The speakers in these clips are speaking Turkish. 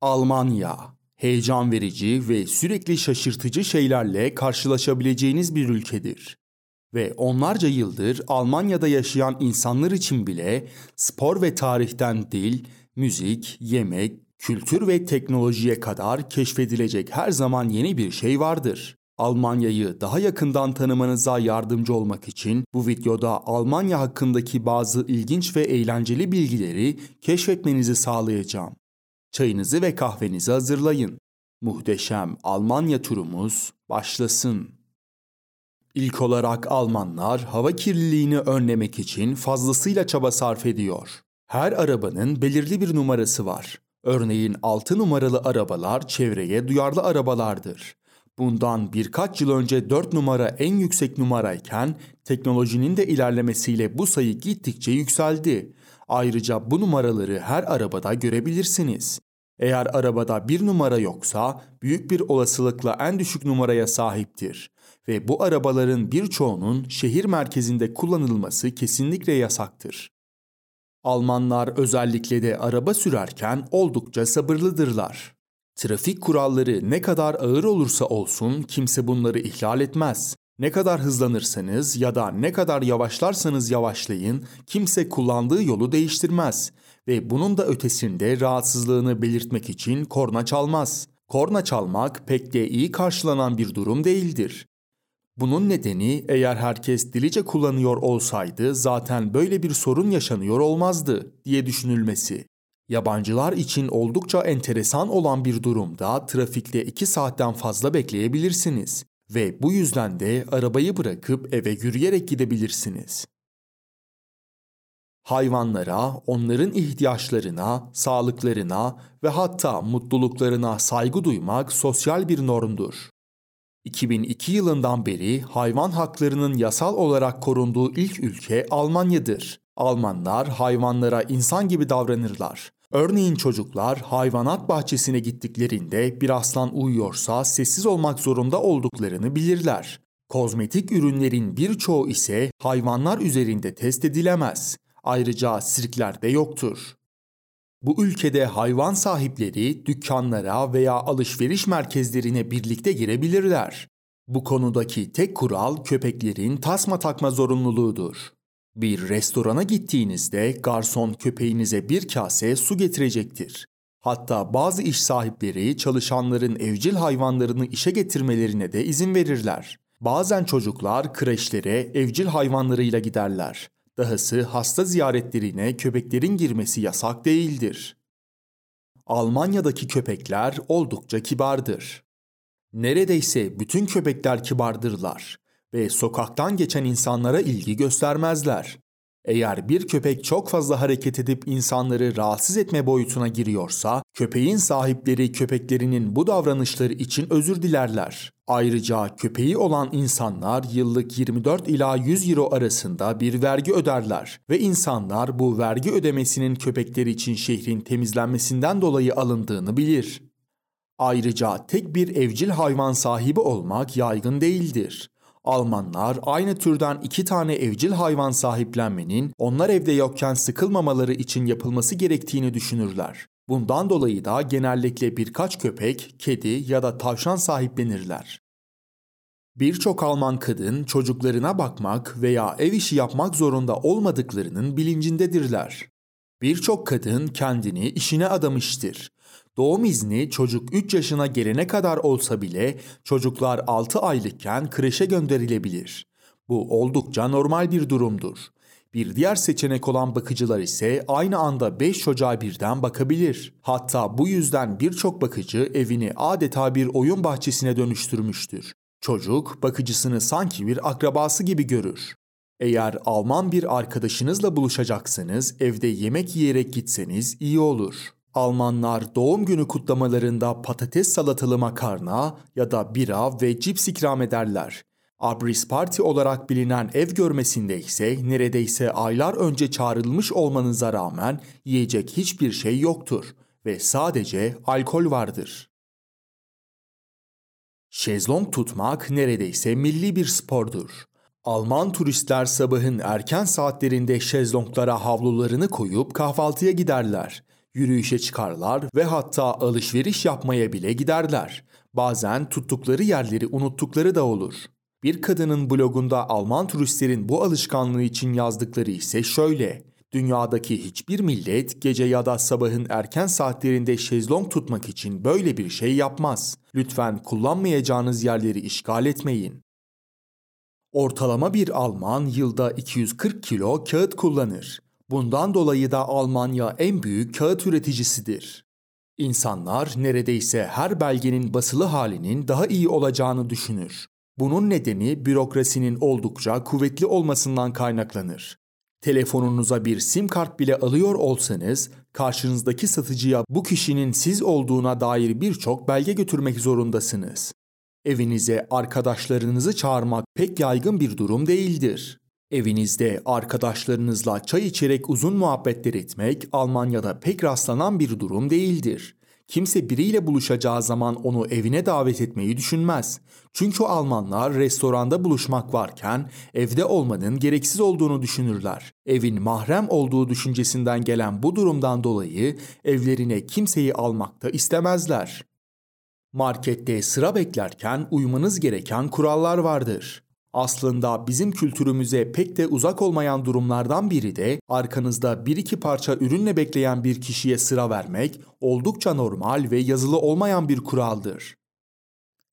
Almanya. Heyecan verici ve sürekli şaşırtıcı şeylerle karşılaşabileceğiniz bir ülkedir. Ve onlarca yıldır Almanya'da yaşayan insanlar için bile spor ve tarihten dil, müzik, yemek, kültür ve teknolojiye kadar keşfedilecek her zaman yeni bir şey vardır. Almanya'yı daha yakından tanımanıza yardımcı olmak için bu videoda Almanya hakkındaki bazı ilginç ve eğlenceli bilgileri keşfetmenizi sağlayacağım. Çayınızı ve kahvenizi hazırlayın. Muhteşem Almanya turumuz başlasın. İlk olarak Almanlar hava kirliliğini önlemek için fazlasıyla çaba sarf ediyor. Her arabanın belirli bir numarası var. Örneğin 6 numaralı arabalar çevreye duyarlı arabalardır. Bundan birkaç yıl önce 4 numara en yüksek numarayken teknolojinin de ilerlemesiyle bu sayı gittikçe yükseldi. Ayrıca bu numaraları her arabada görebilirsiniz. Eğer arabada bir numara yoksa büyük bir olasılıkla en düşük numaraya sahiptir ve bu arabaların birçoğunun şehir merkezinde kullanılması kesinlikle yasaktır. Almanlar özellikle de araba sürerken oldukça sabırlıdırlar. Trafik kuralları ne kadar ağır olursa olsun kimse bunları ihlal etmez. Ne kadar hızlanırsanız ya da ne kadar yavaşlarsanız yavaşlayın, kimse kullandığı yolu değiştirmez ve bunun da ötesinde rahatsızlığını belirtmek için korna çalmaz. Korna çalmak pek de iyi karşılanan bir durum değildir. Bunun nedeni eğer herkes dilice kullanıyor olsaydı zaten böyle bir sorun yaşanıyor olmazdı diye düşünülmesi. Yabancılar için oldukça enteresan olan bir durumda trafikte 2 saatten fazla bekleyebilirsiniz ve bu yüzden de arabayı bırakıp eve yürüyerek gidebilirsiniz. Hayvanlara, onların ihtiyaçlarına, sağlıklarına ve hatta mutluluklarına saygı duymak sosyal bir normdur. 2002 yılından beri hayvan haklarının yasal olarak korunduğu ilk ülke Almanya'dır. Almanlar hayvanlara insan gibi davranırlar. Örneğin çocuklar hayvanat bahçesine gittiklerinde bir aslan uyuyorsa sessiz olmak zorunda olduklarını bilirler. Kozmetik ürünlerin birçoğu ise hayvanlar üzerinde test edilemez. Ayrıca sirklerde yoktur. Bu ülkede hayvan sahipleri dükkanlara veya alışveriş merkezlerine birlikte girebilirler. Bu konudaki tek kural köpeklerin tasma takma zorunluluğudur. Bir restorana gittiğinizde garson köpeğinize bir kase su getirecektir. Hatta bazı iş sahipleri çalışanların evcil hayvanlarını işe getirmelerine de izin verirler. Bazen çocuklar kreşlere evcil hayvanlarıyla giderler. Dahası hasta ziyaretlerine köpeklerin girmesi yasak değildir. Almanya'daki köpekler oldukça kibardır. Neredeyse bütün köpekler kibardırlar ve sokaktan geçen insanlara ilgi göstermezler. Eğer bir köpek çok fazla hareket edip insanları rahatsız etme boyutuna giriyorsa, köpeğin sahipleri köpeklerinin bu davranışları için özür dilerler. Ayrıca köpeği olan insanlar yıllık 24 ila 100 euro arasında bir vergi öderler ve insanlar bu vergi ödemesinin köpekleri için şehrin temizlenmesinden dolayı alındığını bilir. Ayrıca tek bir evcil hayvan sahibi olmak yaygın değildir. Almanlar aynı türden iki tane evcil hayvan sahiplenmenin onlar evde yokken sıkılmamaları için yapılması gerektiğini düşünürler. Bundan dolayı da genellikle birkaç köpek, kedi ya da tavşan sahiplenirler. Birçok Alman kadın çocuklarına bakmak veya ev işi yapmak zorunda olmadıklarının bilincindedirler. Birçok kadın kendini işine adamıştır. Doğum izni çocuk 3 yaşına gelene kadar olsa bile çocuklar 6 aylıkken kreşe gönderilebilir. Bu oldukça normal bir durumdur. Bir diğer seçenek olan bakıcılar ise aynı anda 5 çocuğa birden bakabilir. Hatta bu yüzden birçok bakıcı evini adeta bir oyun bahçesine dönüştürmüştür. Çocuk bakıcısını sanki bir akrabası gibi görür. Eğer Alman bir arkadaşınızla buluşacaksanız evde yemek yiyerek gitseniz iyi olur. Almanlar doğum günü kutlamalarında patates salatalı makarna ya da bira ve cips ikram ederler. Abris Party olarak bilinen ev görmesinde ise neredeyse aylar önce çağrılmış olmanıza rağmen yiyecek hiçbir şey yoktur ve sadece alkol vardır. Şezlong tutmak neredeyse milli bir spordur. Alman turistler sabahın erken saatlerinde şezlonglara havlularını koyup kahvaltıya giderler Yürüyüşe çıkarlar ve hatta alışveriş yapmaya bile giderler. Bazen tuttukları yerleri unuttukları da olur. Bir kadının blogunda Alman turistlerin bu alışkanlığı için yazdıkları ise şöyle. Dünyadaki hiçbir millet gece ya da sabahın erken saatlerinde şezlong tutmak için böyle bir şey yapmaz. Lütfen kullanmayacağınız yerleri işgal etmeyin. Ortalama bir Alman yılda 240 kilo kağıt kullanır. Bundan dolayı da Almanya en büyük kağıt üreticisidir. İnsanlar neredeyse her belgenin basılı halinin daha iyi olacağını düşünür. Bunun nedeni bürokrasinin oldukça kuvvetli olmasından kaynaklanır. Telefonunuza bir sim kart bile alıyor olsanız, karşınızdaki satıcıya bu kişinin siz olduğuna dair birçok belge götürmek zorundasınız. Evinize arkadaşlarınızı çağırmak pek yaygın bir durum değildir. Evinizde arkadaşlarınızla çay içerek uzun muhabbetler etmek Almanya'da pek rastlanan bir durum değildir. Kimse biriyle buluşacağı zaman onu evine davet etmeyi düşünmez. Çünkü Almanlar restoranda buluşmak varken evde olmanın gereksiz olduğunu düşünürler. Evin mahrem olduğu düşüncesinden gelen bu durumdan dolayı evlerine kimseyi almakta istemezler. Markette sıra beklerken uymanız gereken kurallar vardır. Aslında bizim kültürümüze pek de uzak olmayan durumlardan biri de arkanızda bir iki parça ürünle bekleyen bir kişiye sıra vermek oldukça normal ve yazılı olmayan bir kuraldır.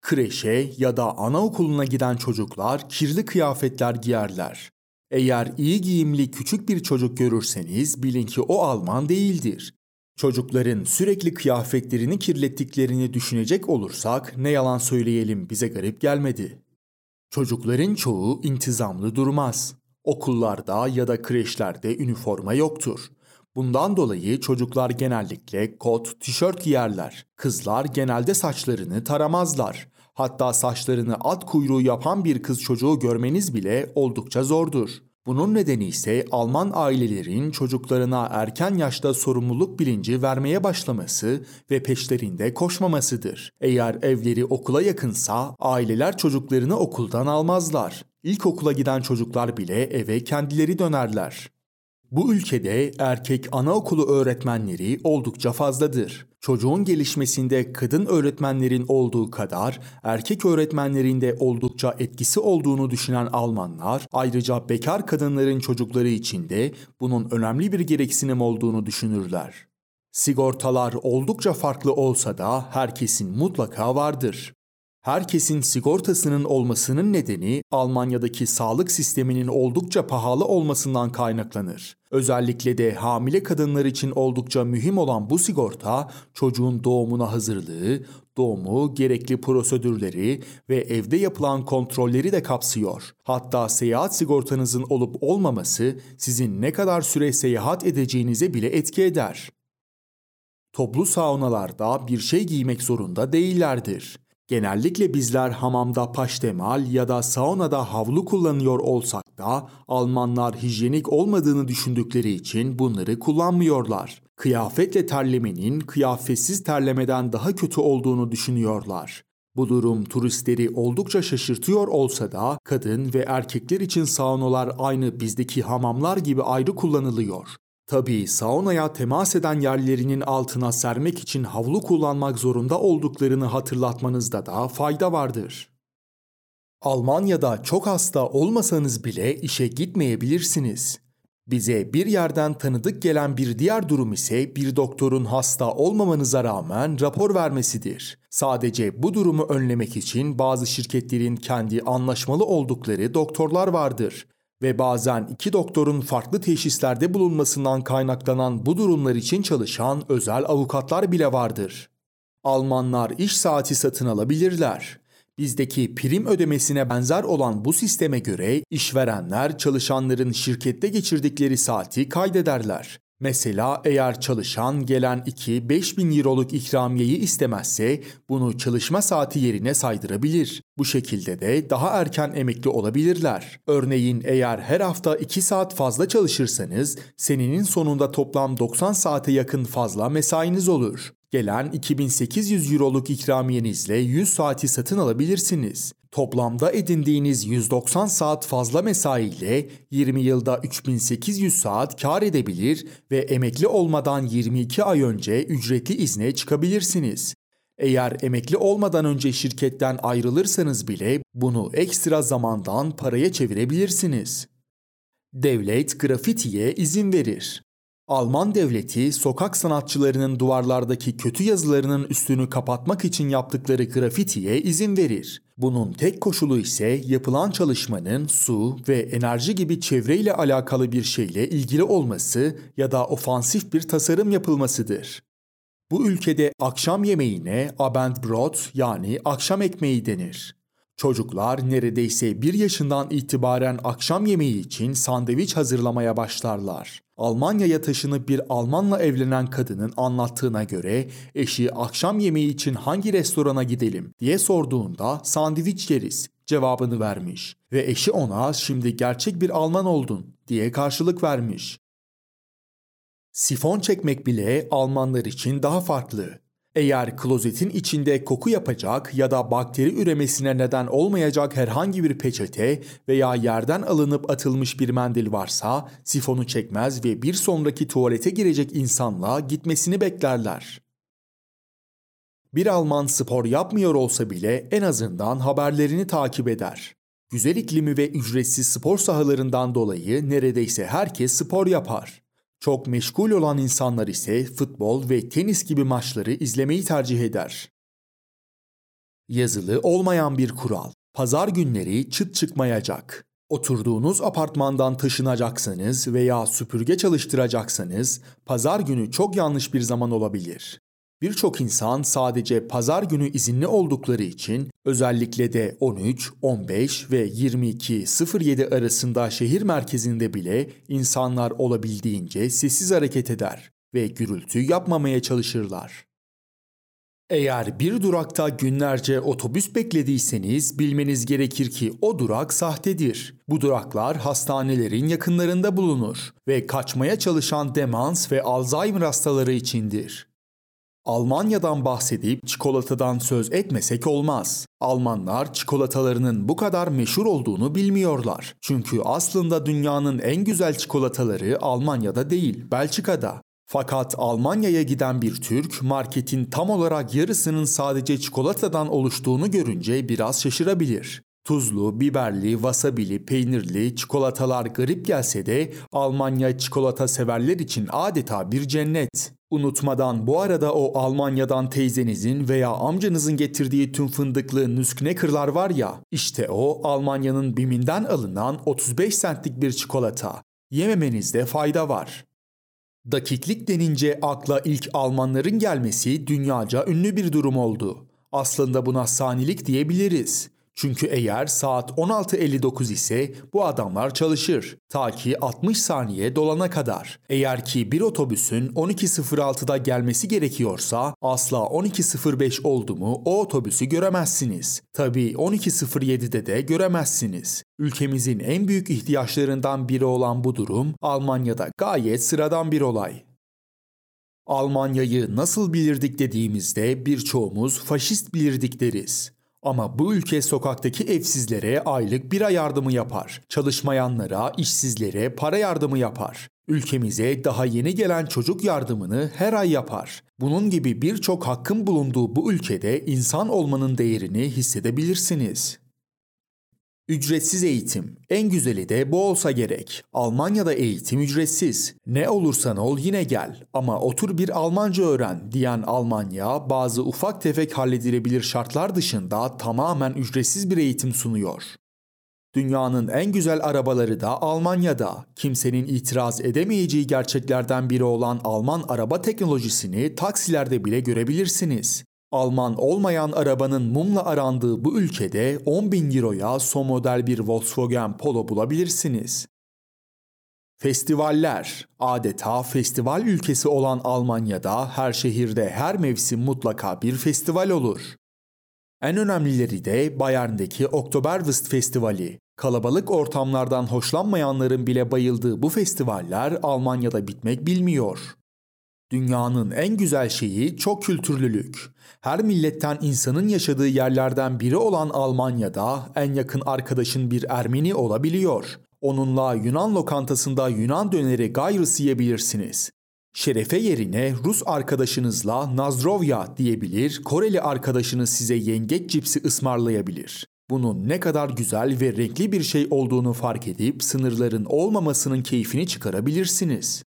Kreşe ya da anaokuluna giden çocuklar kirli kıyafetler giyerler. Eğer iyi giyimli küçük bir çocuk görürseniz bilin ki o Alman değildir. Çocukların sürekli kıyafetlerini kirlettiklerini düşünecek olursak ne yalan söyleyelim bize garip gelmedi. Çocukların çoğu intizamlı durmaz. Okullarda ya da kreşlerde üniforma yoktur. Bundan dolayı çocuklar genellikle kot, tişört giyerler. Kızlar genelde saçlarını taramazlar. Hatta saçlarını at kuyruğu yapan bir kız çocuğu görmeniz bile oldukça zordur. Bunun nedeni ise Alman ailelerin çocuklarına erken yaşta sorumluluk bilinci vermeye başlaması ve peşlerinde koşmamasıdır. Eğer evleri okula yakınsa aileler çocuklarını okuldan almazlar. İlkokula giden çocuklar bile eve kendileri dönerler. Bu ülkede erkek anaokulu öğretmenleri oldukça fazladır. Çocuğun gelişmesinde kadın öğretmenlerin olduğu kadar erkek öğretmenlerin de oldukça etkisi olduğunu düşünen Almanlar ayrıca bekar kadınların çocukları için de bunun önemli bir gereksinim olduğunu düşünürler. Sigortalar oldukça farklı olsa da herkesin mutlaka vardır. Herkesin sigortasının olmasının nedeni Almanya'daki sağlık sisteminin oldukça pahalı olmasından kaynaklanır. Özellikle de hamile kadınlar için oldukça mühim olan bu sigorta çocuğun doğumuna hazırlığı, doğumu, gerekli prosedürleri ve evde yapılan kontrolleri de kapsıyor. Hatta seyahat sigortanızın olup olmaması sizin ne kadar süre seyahat edeceğinize bile etki eder. Toplu saunalarda bir şey giymek zorunda değillerdir. Genellikle bizler hamamda paştemal ya da saunada havlu kullanıyor olsak da Almanlar hijyenik olmadığını düşündükleri için bunları kullanmıyorlar. Kıyafetle terlemenin kıyafetsiz terlemeden daha kötü olduğunu düşünüyorlar. Bu durum turistleri oldukça şaşırtıyor olsa da kadın ve erkekler için saunalar aynı bizdeki hamamlar gibi ayrı kullanılıyor. Tabii saunaya temas eden yerlerinin altına sermek için havlu kullanmak zorunda olduklarını hatırlatmanızda da fayda vardır. Almanya'da çok hasta olmasanız bile işe gitmeyebilirsiniz. Bize bir yerden tanıdık gelen bir diğer durum ise bir doktorun hasta olmamanıza rağmen rapor vermesidir. Sadece bu durumu önlemek için bazı şirketlerin kendi anlaşmalı oldukları doktorlar vardır ve bazen iki doktorun farklı teşhislerde bulunmasından kaynaklanan bu durumlar için çalışan özel avukatlar bile vardır. Almanlar iş saati satın alabilirler. Bizdeki prim ödemesine benzer olan bu sisteme göre işverenler çalışanların şirkette geçirdikleri saati kaydederler. Mesela eğer çalışan gelen 2 bin euroluk ikramiyeyi istemezse bunu çalışma saati yerine saydırabilir. Bu şekilde de daha erken emekli olabilirler. Örneğin eğer her hafta 2 saat fazla çalışırsanız senenin sonunda toplam 90 saate yakın fazla mesainiz olur. Gelen 2800 euroluk ikramiyenizle 100 saati satın alabilirsiniz. Toplamda edindiğiniz 190 saat fazla mesai ile 20 yılda 3800 saat kar edebilir ve emekli olmadan 22 ay önce ücretli izne çıkabilirsiniz. Eğer emekli olmadan önce şirketten ayrılırsanız bile bunu ekstra zamandan paraya çevirebilirsiniz. Devlet grafitiye izin verir. Alman devleti sokak sanatçılarının duvarlardaki kötü yazılarının üstünü kapatmak için yaptıkları grafitiye izin verir. Bunun tek koşulu ise yapılan çalışmanın su ve enerji gibi çevreyle alakalı bir şeyle ilgili olması ya da ofansif bir tasarım yapılmasıdır. Bu ülkede akşam yemeğine Abendbrot yani akşam ekmeği denir. Çocuklar neredeyse bir yaşından itibaren akşam yemeği için sandviç hazırlamaya başlarlar. Almanya'ya taşınıp bir Almanla evlenen kadının anlattığına göre eşi akşam yemeği için hangi restorana gidelim diye sorduğunda sandviç yeriz cevabını vermiş ve eşi ona şimdi gerçek bir Alman oldun diye karşılık vermiş. Sifon çekmek bile Almanlar için daha farklı. Eğer klozetin içinde koku yapacak ya da bakteri üremesine neden olmayacak herhangi bir peçete veya yerden alınıp atılmış bir mendil varsa sifonu çekmez ve bir sonraki tuvalete girecek insanla gitmesini beklerler. Bir Alman spor yapmıyor olsa bile en azından haberlerini takip eder. Güzel iklimi ve ücretsiz spor sahalarından dolayı neredeyse herkes spor yapar. Çok meşgul olan insanlar ise futbol ve tenis gibi maçları izlemeyi tercih eder. Yazılı olmayan bir kural. Pazar günleri çıt çıkmayacak. Oturduğunuz apartmandan taşınacaksanız veya süpürge çalıştıracaksanız pazar günü çok yanlış bir zaman olabilir. Birçok insan sadece pazar günü izinli oldukları için özellikle de 13, 15 ve 22.07 arasında şehir merkezinde bile insanlar olabildiğince sessiz hareket eder ve gürültü yapmamaya çalışırlar. Eğer bir durakta günlerce otobüs beklediyseniz bilmeniz gerekir ki o durak sahtedir. Bu duraklar hastanelerin yakınlarında bulunur ve kaçmaya çalışan demans ve Alzheimer hastaları içindir. Almanya'dan bahsedip çikolatadan söz etmesek olmaz. Almanlar çikolatalarının bu kadar meşhur olduğunu bilmiyorlar. Çünkü aslında dünyanın en güzel çikolataları Almanya'da değil, Belçika'da. Fakat Almanya'ya giden bir Türk marketin tam olarak yarısının sadece çikolatadan oluştuğunu görünce biraz şaşırabilir. Tuzlu, biberli, wasabili, peynirli çikolatalar garip gelse de Almanya çikolata severler için adeta bir cennet. Unutmadan bu arada o Almanya'dan teyzenizin veya amcanızın getirdiği tüm fındıklı nüskneckerlar var ya, işte o Almanya'nın biminden alınan 35 centlik bir çikolata. Yememenizde fayda var. Dakiklik denince akla ilk Almanların gelmesi dünyaca ünlü bir durum oldu. Aslında buna sanilik diyebiliriz. Çünkü eğer saat 16.59 ise bu adamlar çalışır. Ta ki 60 saniye dolana kadar. Eğer ki bir otobüsün 12.06'da gelmesi gerekiyorsa asla 12.05 oldu mu o otobüsü göremezsiniz. Tabi 12.07'de de göremezsiniz. Ülkemizin en büyük ihtiyaçlarından biri olan bu durum Almanya'da gayet sıradan bir olay. Almanya'yı nasıl bilirdik dediğimizde birçoğumuz faşist bilirdik deriz. Ama bu ülke sokaktaki evsizlere aylık bira yardımı yapar. Çalışmayanlara, işsizlere para yardımı yapar. Ülkemize daha yeni gelen çocuk yardımını her ay yapar. Bunun gibi birçok hakkın bulunduğu bu ülkede insan olmanın değerini hissedebilirsiniz. Ücretsiz eğitim. En güzeli de bu olsa gerek. Almanya'da eğitim ücretsiz. Ne olursan ol yine gel ama otur bir Almanca öğren diyen Almanya bazı ufak tefek halledilebilir şartlar dışında tamamen ücretsiz bir eğitim sunuyor. Dünyanın en güzel arabaları da Almanya'da. Kimsenin itiraz edemeyeceği gerçeklerden biri olan Alman araba teknolojisini taksilerde bile görebilirsiniz. Alman olmayan arabanın mumla arandığı bu ülkede 10 bin euroya son model bir Volkswagen Polo bulabilirsiniz. Festivaller, adeta festival ülkesi olan Almanya'da her şehirde her mevsim mutlaka bir festival olur. En önemlileri de Bayern'deki Oktoberfest Festivali. Kalabalık ortamlardan hoşlanmayanların bile bayıldığı bu festivaller Almanya'da bitmek bilmiyor. Dünyanın en güzel şeyi çok kültürlülük. Her milletten insanın yaşadığı yerlerden biri olan Almanya'da en yakın arkadaşın bir Ermeni olabiliyor. Onunla Yunan lokantasında Yunan döneri gayrısı yiyebilirsiniz. Şerefe yerine Rus arkadaşınızla Nazdrovya diyebilir, Koreli arkadaşınız size yengeç cipsi ısmarlayabilir. Bunun ne kadar güzel ve renkli bir şey olduğunu fark edip sınırların olmamasının keyfini çıkarabilirsiniz.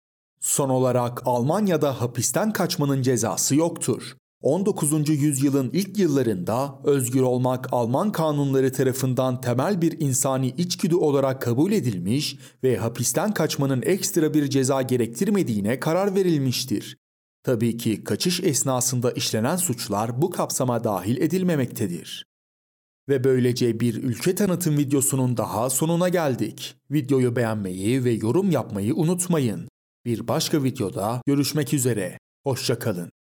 Son olarak Almanya'da hapisten kaçmanın cezası yoktur. 19. yüzyılın ilk yıllarında özgür olmak Alman kanunları tarafından temel bir insani içgüdü olarak kabul edilmiş ve hapisten kaçmanın ekstra bir ceza gerektirmediğine karar verilmiştir. Tabii ki kaçış esnasında işlenen suçlar bu kapsama dahil edilmemektedir. Ve böylece bir ülke tanıtım videosunun daha sonuna geldik. Videoyu beğenmeyi ve yorum yapmayı unutmayın. Bir başka videoda görüşmek üzere. Hoşçakalın.